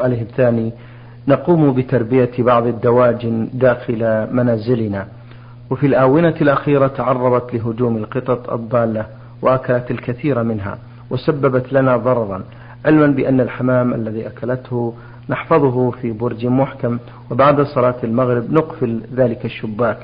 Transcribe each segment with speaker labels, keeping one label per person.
Speaker 1: عليه الثاني نقوم بتربية بعض الدواجن داخل منازلنا. وفي الآونة الأخيرة تعرضت لهجوم القطط الضالة وأكلت الكثير منها وسببت لنا ضررا علما بأن الحمام الذي أكلته نحفظه في برج محكم وبعد صلاة المغرب نقفل ذلك الشباك.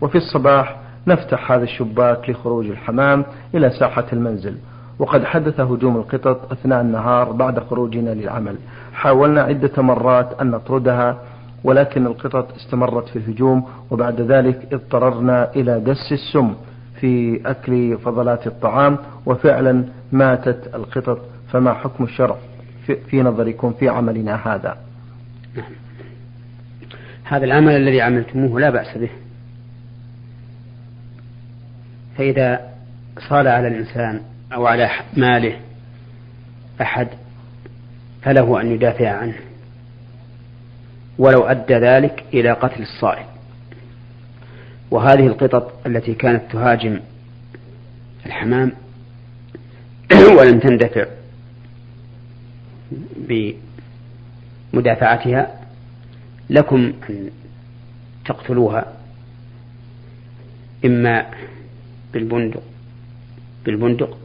Speaker 1: وفي الصباح نفتح هذا الشباك لخروج الحمام إلى ساحة المنزل. وقد حدث هجوم القطط أثناء النهار بعد خروجنا للعمل. حاولنا عدة مرات أن نطردها ولكن القطط استمرت في الهجوم وبعد ذلك اضطررنا إلى دس السم في أكل فضلات الطعام وفعلا ماتت القطط. فما حكم الشرع في نظركم في عملنا هذا؟
Speaker 2: نعم. هذا العمل الذي عملتموه لا بأس به. فإذا صال على الإنسان أو على ماله أحد فله أن يدافع عنه. ولو أدى ذلك إلى قتل الصائل وهذه القطط التي كانت تهاجم الحمام ولم تندفع بمدافعتها لكم أن تقتلوها. إما بالبندق بالبندق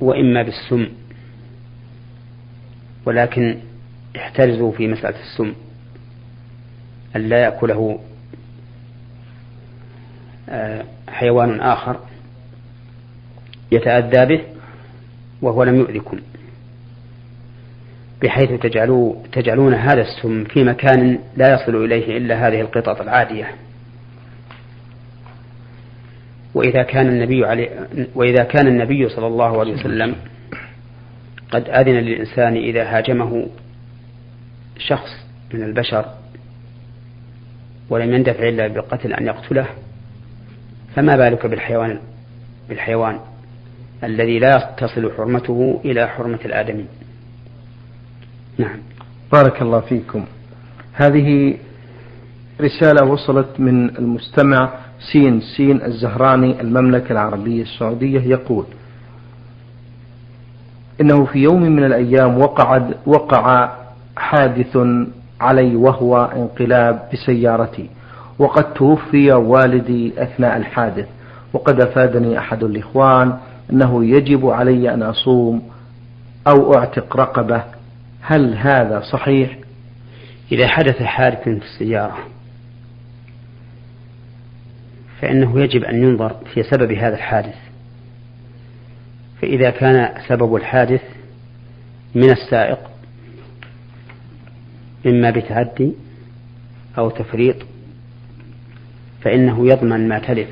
Speaker 2: وإما بالسم ولكن احترزوا في مسألة السم أن لا يأكله آه، حيوان آخر يتأذى به وهو لم يؤذكم بحيث تجعلون هذا السم في مكان لا يصل إليه إلا هذه القطط العادية. وإذا كان النبي عليه وإذا كان النبي صلى الله عليه وسلم قد أذن للإنسان إذا هاجمه شخص من البشر ولم يندفع إلا بالقتل أن يقتله فما بالك بالحيوان بالحيوان الذي لا تصل حرمته إلى حرمة الآدمي؟ نعم.
Speaker 1: بارك الله فيكم. هذه رسالة وصلت من المستمع سين سين الزهراني المملكة العربية السعودية يقول إنه في يوم من الأيام وقع وقع حادث علي وهو انقلاب بسيارتي وقد توفي والدي أثناء الحادث وقد أفادني أحد الإخوان أنه يجب علي أن أصوم أو أعتق رقبة هل هذا صحيح؟
Speaker 2: إذا حدث حادث في السيارة فإنه يجب أن ينظر في سبب هذا الحادث. فإذا كان سبب الحادث من السائق إما بتعدي أو تفريط فإنه يضمن ما تلف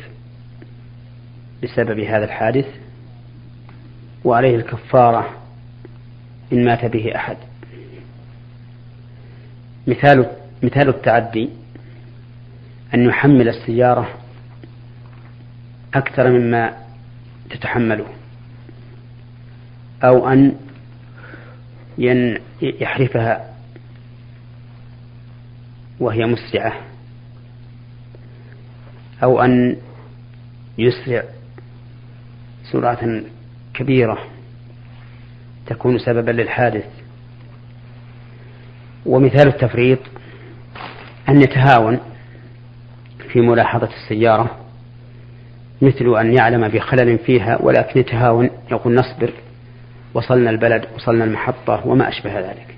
Speaker 2: بسبب هذا الحادث وعليه الكفارة إن مات به أحد. مثال مثال التعدي أن يحمل السيارة أكثر مما تتحمله. أو أن يحرفها وهي مسرعة. أو أن يسرع سرعة كبيرة تكون سببا للحادث. ومثال التفريط أن يتهاون في ملاحظة السيارة. مثل أن يعلم بخلل فيها ولكن يتهاون يقول نصبر وصلنا البلد وصلنا المحطة وما أشبه ذلك.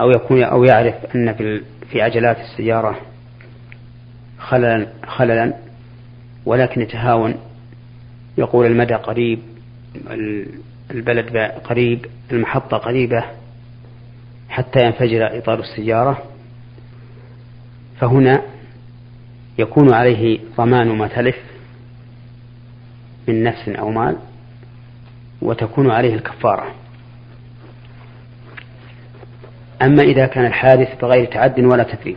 Speaker 2: أو يكون أو يعرف أن في في عجلات السيارة خللا خللا ولكن يتهاون يقول المدى قريب البلد قريب المحطة قريبة حتى ينفجر إطار السيارة. فهنا يكون عليه ضمان ما تلف من نفس أو مال وتكون عليه الكفارة. أما إذا كان الحادث بغير تعد ولا تثريب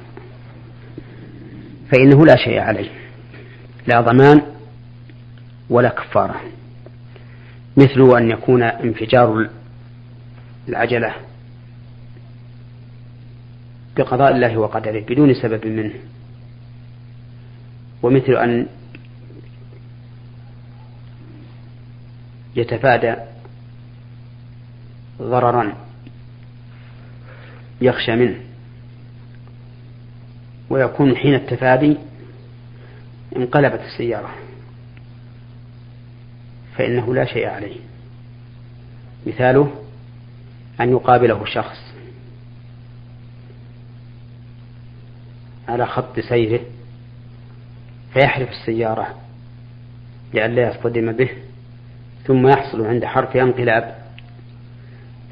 Speaker 2: فإنه لا شيء عليه لا ضمان ولا كفارة. مثل أن يكون انفجار العجلة بقضاء الله وقدره بدون سبب منه ومثل أن يتفادى ضررا يخشى منه ويكون حين التفادي انقلبت السيارة فإنه لا شيء عليه. مثاله أن يقابله شخص على خط سيره فيحرف السيارة لئلا يصطدم به ثم يحصل عند حرف انقلاب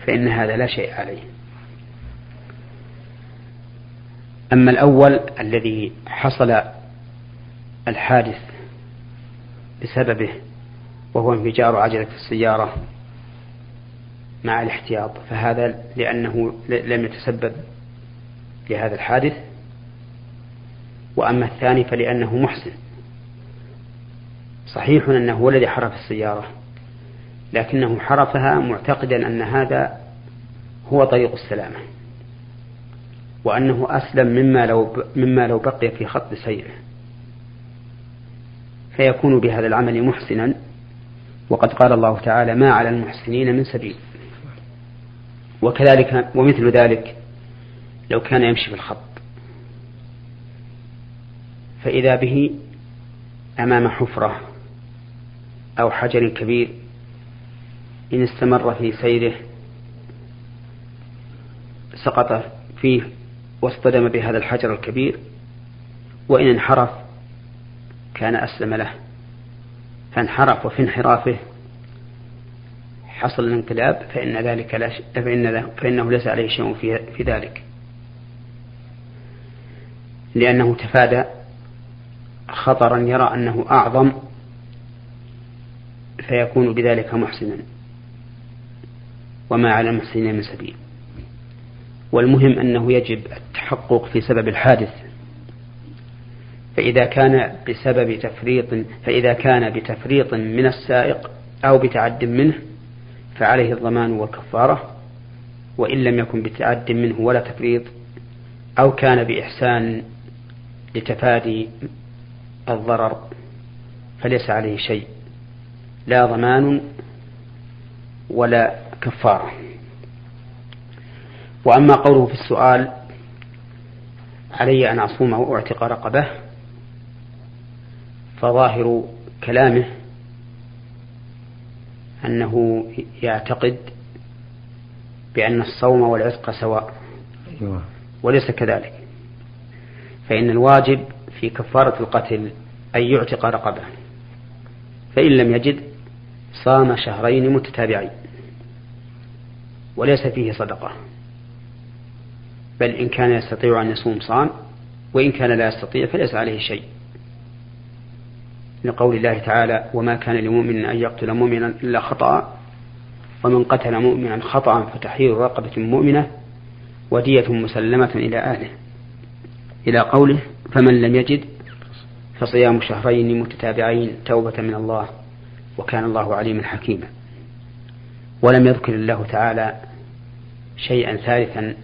Speaker 2: فإن هذا لا شيء عليه. أما الأول الذي حصل الحادث بسببه وهو انفجار عجلة السيارة مع الاحتياط فهذا لأنه لم يتسبب لهذا الحادث. وأما الثاني فلأنه محسن. صحيح أنه هو الذي حرف السيارة. لكنه حرفها معتقدا أن هذا هو طريق السلامة وأنه أسلم مما لو مما لو بقي في خط سيره. فيكون بهذا العمل محسنا وقد قال الله تعالى ما على المحسنين من سبيل. وكذلك ومثل ذلك لو كان يمشي في الخط. فإذا به أمام حفرة أو حجر كبير إن استمر في سيره سقط فيه واصطدم بهذا الحجر الكبير وإن انحرف كان أسلم له. فانحرف وفي انحرافه حصل الانقلاب فإن ذلك لا ش... فإن فإنه ليس عليه شيء في... في ذلك. لأنه تفادى خطرا يرى أنه أعظم فيكون بذلك محسنا. وما على المحسنين من سبيل. والمهم أنه يجب التحقق في سبب الحادث. فإذا كان بسبب تفريط فإذا كان بتفريط من السائق أو بتعد منه فعليه الضمان والكفارة. وإن لم يكن بتعد منه ولا تفريط أو كان بإحسان لتفادي الضرر فليس عليه شيء. لا ضمان ولا كفارة. وأما قوله في السؤال علي أن أصوم أو أعتق رقبة فظاهر كلامه أنه يعتقد بأن الصوم والعتق سواء. أيوة. وليس كذلك. فإن الواجب في كفارة القتل أن يعتق رقبة. فإن لم يجد صام شهرين متتابعين. وليس فيه صدقة. بل إن كان يستطيع أن يصوم صام وإن كان لا يستطيع فليس عليه شيء. لقول الله تعالى وما كان لمؤمن أن يقتل مؤمنا إلا خطأ ومن قتل مؤمنا خطأ فتحرير رقبة مؤمنة ودية مسلمة إلى أهله. إلى قوله فمن لم يجد فصيام شهرين متتابعين توبة من الله وكان الله عليما حكيما. ولم يذكر الله تعالى شيئا ثالثا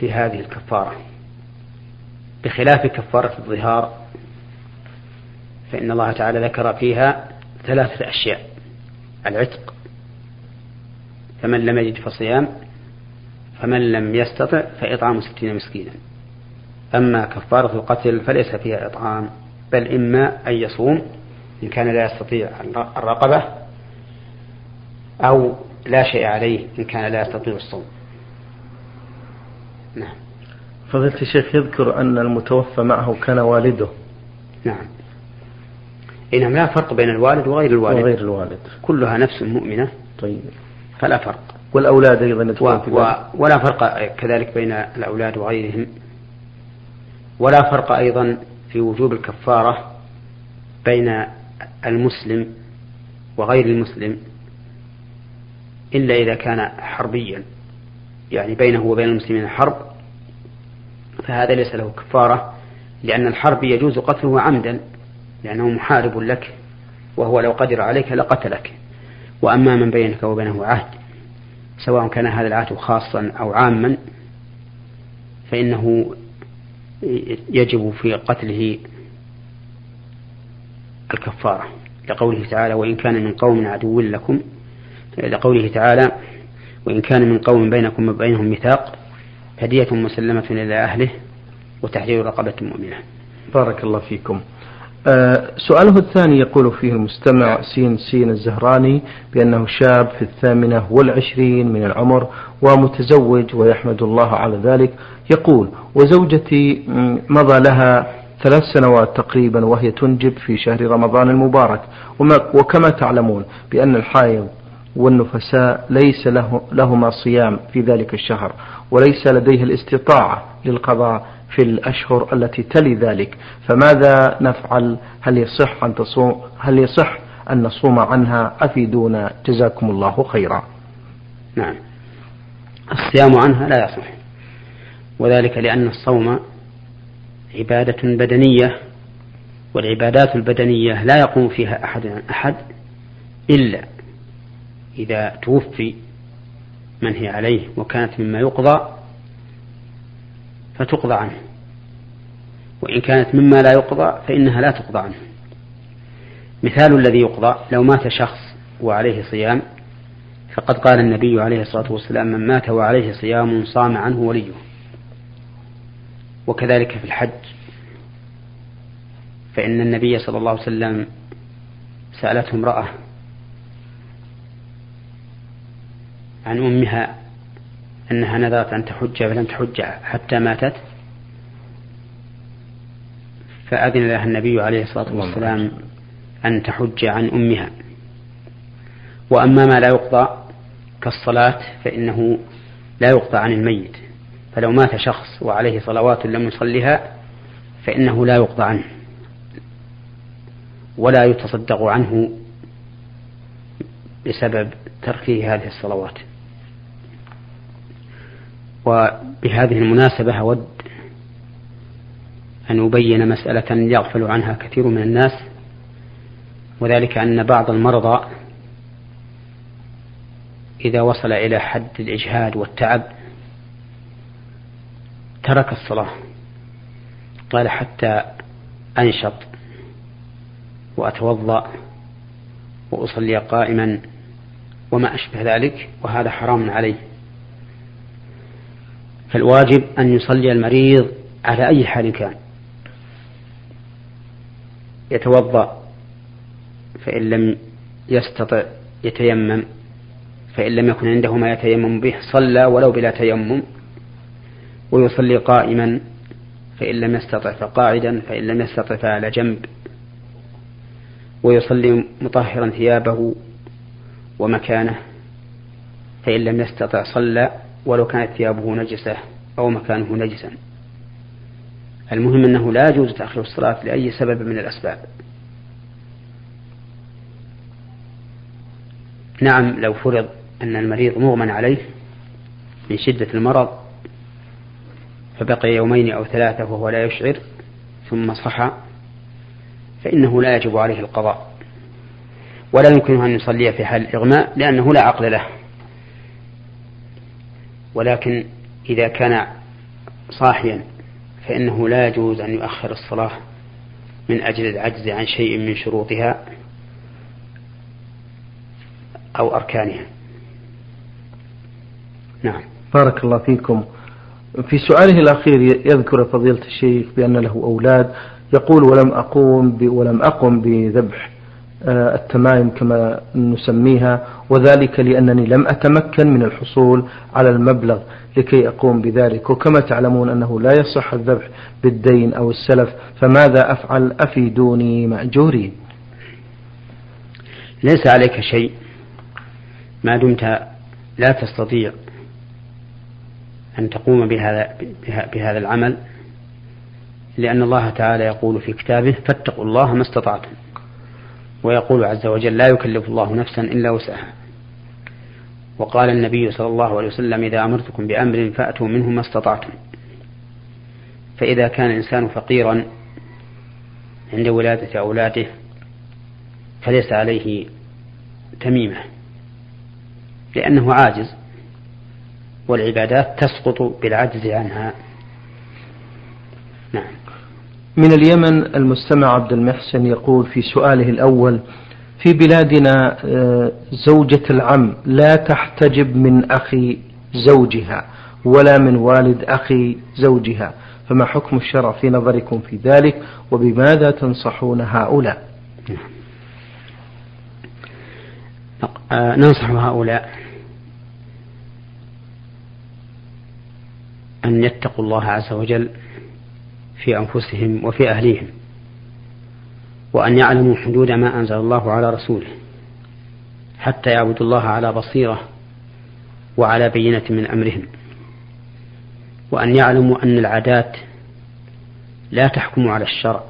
Speaker 2: في هذه الكفارة. بخلاف كفارة الظهار فإن الله تعالى ذكر فيها ثلاثة أشياء. العتق فمن لم يجد فصيام فمن لم يستطع فإطعام ستين مسكينا. أما كفارة القتل فليس فيها إطعام بل إما أن يصوم إن كان لا يستطيع الرقبة أو لا شيء عليه إن كان لا يستطيع الصوم.
Speaker 1: نعم. فضيلة الشيخ يذكر أن المتوفى معه كان والده.
Speaker 2: نعم. إنما لا فرق بين الوالد وغير الوالد.
Speaker 1: وغير الوالد.
Speaker 2: كلها نفس مؤمنة.
Speaker 1: طيب.
Speaker 2: فلا فرق.
Speaker 1: والأولاد أيضا
Speaker 2: و... و... ولا فرق كذلك بين الأولاد وغيرهم. ولا فرق أيضا في وجوب الكفارة بين المسلم وغير المسلم. إلا إذا كان حربيا يعني بينه وبين المسلمين حرب فهذا ليس له كفارة لأن الحرب يجوز قتله عمدا لأنه محارب لك وهو لو قدر عليك لقتلك. وأما من بينك وبينه عهد سواء كان هذا العهد خاصا أو عاما فإنه يجب في قتله الكفارة. لقوله تعالى وإن كان من قوم عدو لكم لقوله تعالى وإن كان من قوم بينكم وبينهم ميثاق فدية مسلمة إلى أهله وتحرير رقبة مؤمنة.
Speaker 1: بارك الله فيكم. آه، سؤاله الثاني يقول فيه المستمع سين سين الزهراني بأنه شاب في الثامنة والعشرين من العمر ومتزوج ويحمد الله على ذلك. يقول وزوجتي مضى لها ثلاث سنوات تقريبا وهي تنجب في شهر رمضان المبارك. وكما تعلمون بأن الحائض والنفساء ليس له لهما صيام في ذلك الشهر وليس لديه الاستطاعة للقضاء في الأشهر التي تلي ذلك. فماذا نفعل؟ هل يصح أن تصوم؟ هل يصح أن نصوم عنها؟ أفيدونا. جزاكم الله خيرا.
Speaker 2: نعم. الصيام عنها لا يصح. وذلك لأن الصوم عبادة بدنية والعبادات البدنية لا يقوم فيها أحد عن أحد إلا إذا توفي من هي عليه وكانت مما يقضى فتقضى عنه. وإن كانت مما لا يقضى فإنها لا تقضى عنه. مثال الذي يقضى لو مات شخص وعليه صيام فقد قال النبي عليه الصلاة والسلام من مات وعليه صيام صام عنه وليه. وكذلك في الحج. فإن النبي صلى الله عليه وسلم سألته امرأة عن أمها أنها نذرت أن تحج فلم تحج حتى ماتت. فأذن لها النبي عليه الصلاة والسلام أن تحج عن أمها. وأما ما لا يقضى كالصلاة فإنه لا يقضى عن الميت. فلو مات شخص وعليه صلوات لم يصلها فإنه لا يقضى عنه ولا يتصدق عنه بسبب تركه هذه الصلوات. وبهذه المناسبة أود أن أبين مسألة يغفل عنها كثير من الناس وذلك أن بعض المرضى إذا وصل إلى حد الإجهاد والتعب ترك الصلاة قال حتى أنشط وأتوضأ وأصلي قائما وما أشبه ذلك وهذا حرام عليه. فالواجب أن يصلي المريض على أي حال كان. يتوضأ فإن لم يستطع يتيمم فإن لم يكن عنده ما يتيمم به صلى ولو بلا تيمم. ويصلي قائما فإن لم يستطع فقاعدا فإن لم يستطع فعلى جنب. ويصلي مطهرا ثيابه ومكانه فإن لم يستطع صلى ولو كانت ثيابه نجسة أو مكانه نجسا. المهم أنه لا يجوز تأخير الصلاة لأي سبب من الأسباب. نعم لو فرض أن المريض مغمى عليه من شدة المرض فبقي يومين أو ثلاثة وهو لا يشعر ثم صحى فإنه لا يجب عليه القضاء. ولا يمكنه أن يصلي في حال الإغماء لأنه لا عقل له. ولكن إذا كان صاحيا فإنه لا يجوز أن يؤخر الصلاة من أجل العجز عن شيء من شروطها أو أركانها. نعم.
Speaker 1: بارك الله فيكم. في سؤاله الأخير يذكر فضيلة الشيخ بأن له أولاد يقول ولم أقوم ولم أقم بذبح آه، التمائم كما نسميها وذلك لأنني لم أتمكن من الحصول على المبلغ لكي أقوم بذلك. وكما تعلمون أنه لا يصح الذبح بالدين أو السلف فماذا أفعل؟ أفيدوني مأجورين
Speaker 2: ليس عليك شيء ما دمت لا تستطيع أن تقوم بهذا بهذا العمل لأن الله تعالى يقول في كتابه فاتقوا الله ما استطعتم ويقول عز وجل لا يكلف الله نفسا إلا وسعها. وقال النبي صلى الله عليه وسلم إذا أمرتكم بأمر فأتوا منه ما استطعتم. فإذا كان الإنسان فقيرا عند ولادة أولاده فليس عليه تميمة لأنه عاجز والعبادات تسقط بالعجز عنها.
Speaker 1: نعم. من اليمن المستمع عبد المحسن يقول في سؤاله الأول في بلادنا آه، زوجة العم لا تحتجب من أخي زوجها ولا من والد أخي زوجها. فما حكم الشرع في نظركم في ذلك؟ وبماذا تنصحون هؤلاء؟
Speaker 2: ننصح هؤلاء أن يتقوا الله عز وجل في أنفسهم وفي أهليهم. وأن يعلموا حدود ما أنزل الله على رسوله حتى يعبدوا الله على بصيرة وعلى بينة من أمرهم. وأن يعلموا أن العادات لا تحكم على الشرع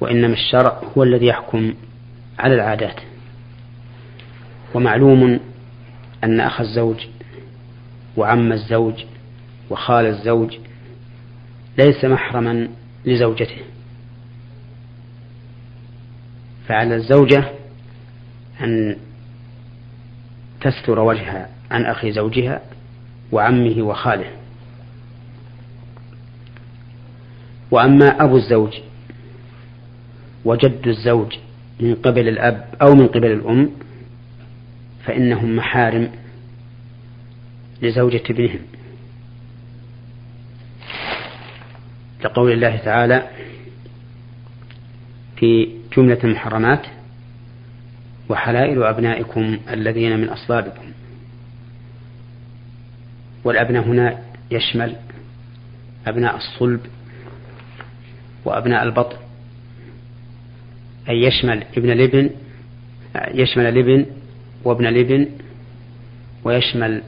Speaker 2: وإنما الشرع هو الذي يحكم على العادات. ومعلوم أن أخ الزوج وعم الزوج وخال الزوج ليس محرما لزوجته. فعلى الزوجة أن تستر وجهها عن أخي زوجها وعمه وخاله. وأما أبو الزوج وجد الزوج من قبل الأب أو من قبل الأم فإنهم محارم لزوجة ابنهم. لقول الله تعالى في جملة المحرمات وحلائل أبنائكم الذين من أصلابكم. والأبناء هنا يشمل أبناء الصلب وأبناء البطن. أي يشمل ابن الابن يشمل الابن وابن الابن ويشمل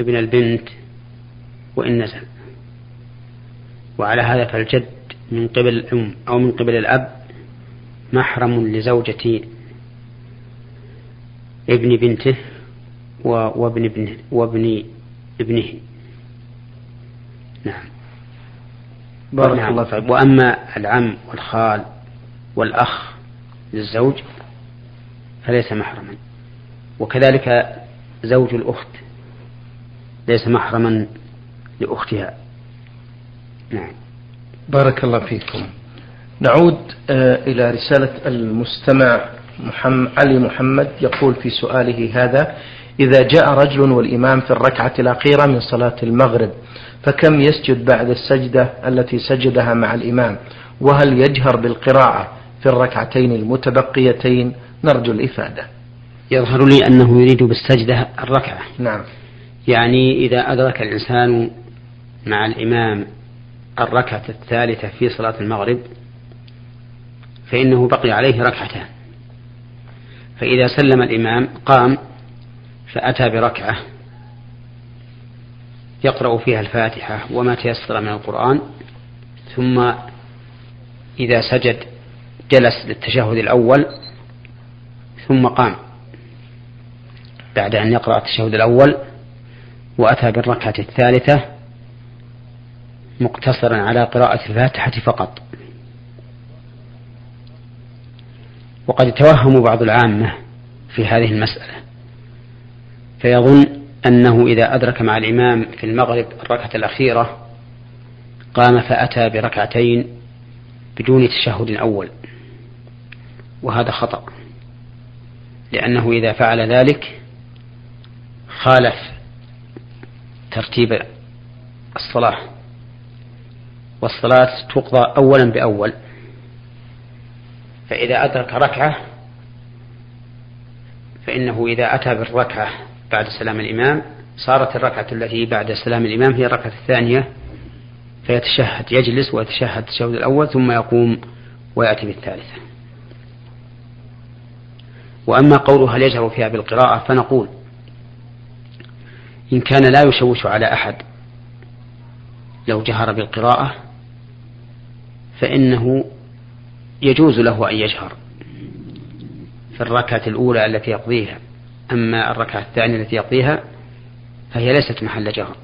Speaker 2: ابن البنت وإن نزل. وعلى هذا فالجد من قبل الأم أو من قبل الأب محرم لزوجة ابن بنته وابن ابنه وابن ابنه. نعم. بارك نعم. الله فيك. وأما العم والخال والأخ للزوج فليس محرما. وكذلك زوج الأخت ليس محرما لأختها. نعم.
Speaker 1: بارك الله فيكم. نعود آه، إلى رسالة المستمع محمد علي محمد يقول في سؤاله هذا إذا جاء رجل والإمام في الركعة الأخيرة من صلاة المغرب فكم يسجد بعد السجدة التي سجدها مع الإمام؟ وهل يجهر بالقراءة في الركعتين المتبقيتين؟ نرجو الإفادة.
Speaker 2: يظهر لي أنه يريد بالسجدة الركعة.
Speaker 1: نعم.
Speaker 2: يعني إذا أدرك الإنسان مع الإمام الركعة الثالثة في صلاة المغرب فإنه بقي عليه ركعتان. فإذا سلم الإمام قام فأتى بركعة يقرأ فيها الفاتحة وما تيسر من القرآن ثم إذا سجد جلس للتشهد الأول ثم قام بعد أن يقرأ التشهد الأول وأتى بالركعة الثالثة مقتصرا على قراءة الفاتحة فقط. وقد يتوهم بعض العامة في هذه المسألة. فيظن أنه إذا أدرك مع الإمام في المغرب الركعة الأخيرة قام فأتى بركعتين بدون تشهد أول. وهذا خطأ لأنه إذا فعل ذلك خالف ترتيب الصلاة والصلاة تقضى أولا بأول. فإذا أدرك ركعة فإنه إذا أتى بالركعة بعد سلام الإمام صارت الركعة التي بعد سلام الإمام هي الركعة الثانية فيتشهد يجلس ويتشهد التشهد الأول ثم يقوم ويأتي بالثالثة. وأما قوله هل يجهر فيها بالقراءة فنقول إن كان لا يشوش على أحد لو جهر بالقراءة فإنه يجوز له أن يجهر في الركعة الأولى التي يقضيها. أما الركعة الثانية التي يقضيها فهي ليست محل جهر.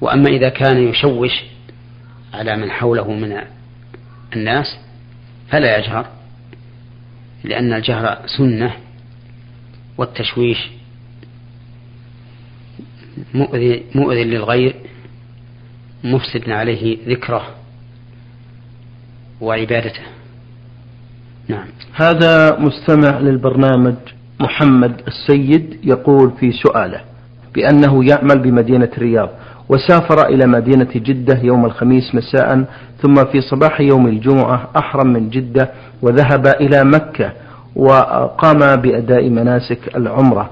Speaker 2: وأما إذا كان يشوش على من حوله من الناس فلا يجهر لأن الجهر سنة والتشويش مؤذي, مؤذي للغير مفسد عليه ذكره. وعبادته.
Speaker 1: نعم. هذا مستمع للبرنامج محمد السيد يقول في سؤاله بأنه يعمل بمدينة الرياض وسافر إلى مدينة جدة يوم الخميس مساء ثم في صباح يوم الجمعة أحرم من جدة وذهب إلى مكة وقام بأداء مناسك العمرة.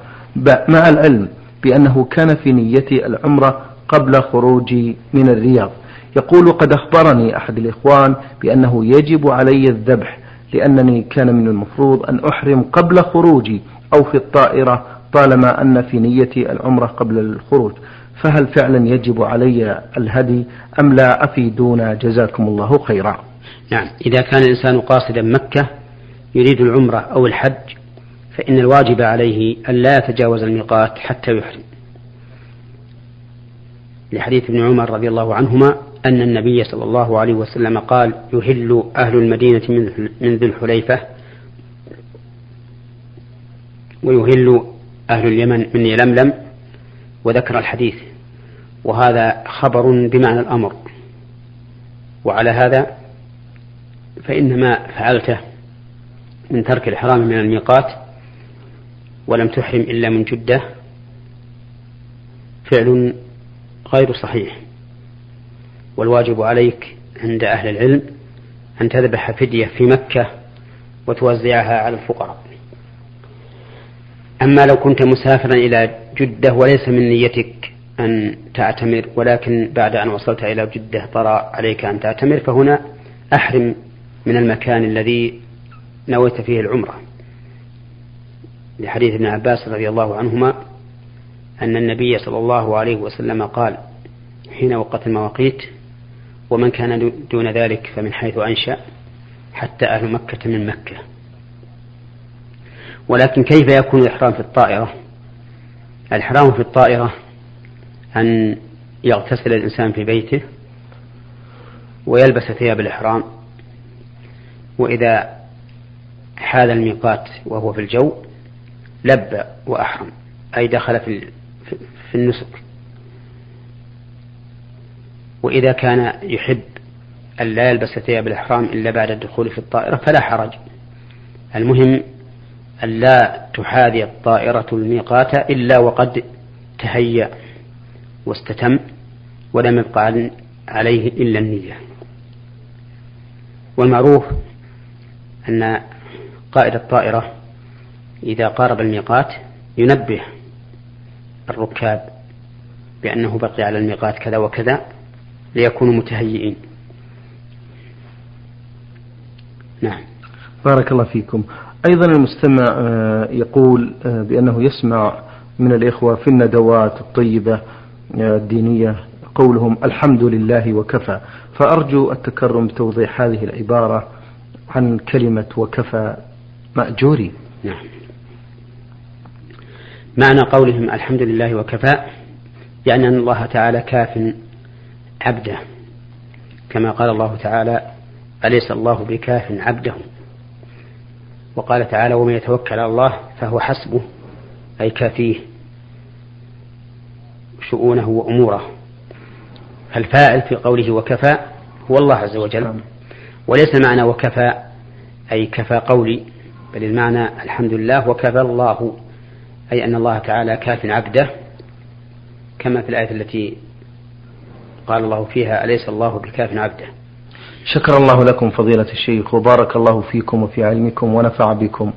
Speaker 1: مع العلم بأنه كان في نيته العمرة قبل خروجي من الرياض. يقول قد أخبرني أحد الإخوان بأنه يجب علي الذبح لأنني كان من المفروض أن أحرم قبل خروجي أو في الطائرة طالما أن في نيتي العمرة قبل الخروج. فهل فعلا يجب علي الهدي أم لا أفيدونا جزاكم الله خيرا؟
Speaker 2: نعم إذا كان الإنسان قاصدا مكة يريد العمرة أو الحج فإن الواجب عليه أن لا يتجاوز الميقات حتى يحرم. لحديث ابن عمر رضي الله عنهما أن النبي صلى الله عليه وسلم قال يهل أهل المدينة من ذي الحليفة ويهل أهل اليمن من يلملم وذكر الحديث. وهذا خبر بمعنى الأمر. وعلى هذا فإن ما فعلته من ترك الإحرام من الميقات ولم تحرم إلا من جدة. فعل غير صحيح. والواجب عليك عند أهل العلم أن تذبح فدية في مكة وتوزعها على الفقراء. أما لو كنت مسافرا إلى جدة وليس من نيتك أن تعتمر ولكن بعد أن وصلت إلى جدة طرأ عليك أن تعتمر فهنا أحرم من المكان الذي نويت فيه العمرة. لحديث ابن عباس رضي الله عنهما أن النبي صلى الله عليه وسلم قال حين وقت المواقيت ومن كان دون ذلك فمن حيث أنشأ حتى أهل مكة من مكة. ولكن كيف يكون الإحرام في الطائرة؟ الإحرام في الطائرة أن يغتسل الإنسان في بيته ويلبس ثياب الإحرام وإذا حال الميقات وهو في الجو لبى وأحرم أي دخل في في النسك. وإذا كان يحب أن لا يلبس ثياب الإحرام إلا بعد الدخول في الطائرة فلا حرج. المهم أن لا تحاذي الطائرة الميقات إلا وقد تهيأ واستتم ولم يبقى عليه إلا النية. والمعروف أن قائد الطائرة إذا قارب الميقات ينبه الركاب بأنه بقي على الميقات كذا وكذا ليكونوا متهيئين.
Speaker 1: نعم. بارك الله فيكم. أيضا المستمع آه، يقول آه، بأنه يسمع من الإخوة في الندوات الطيبة آه، الدينية قولهم الحمد لله وكفى. فأرجو التكرم بتوضيح هذه العبارة عن كلمة وكفى مأجوري.
Speaker 2: نعم. معنى قولهم الحمد لله وكفى يعني أن الله تعالى كاف عبده. كما قال الله تعالى أليس الله بكاف عبده؟ وقال تعالى ومن يتوكل على الله فهو حسبه أي كافيه شؤونه وأموره. فالفاعل في قوله وكفى هو الله عز وجل. وليس معنى وكفى أي كفى قولي بل المعنى الحمد لله وكفى الله أي أن الله تعالى كاف عبده كما في الآية التي قال الله فيها أليس الله بكاف عبده؟
Speaker 1: شكر الله لكم فضيلة الشيخ وبارك الله فيكم وفي علمكم ونفع بكم.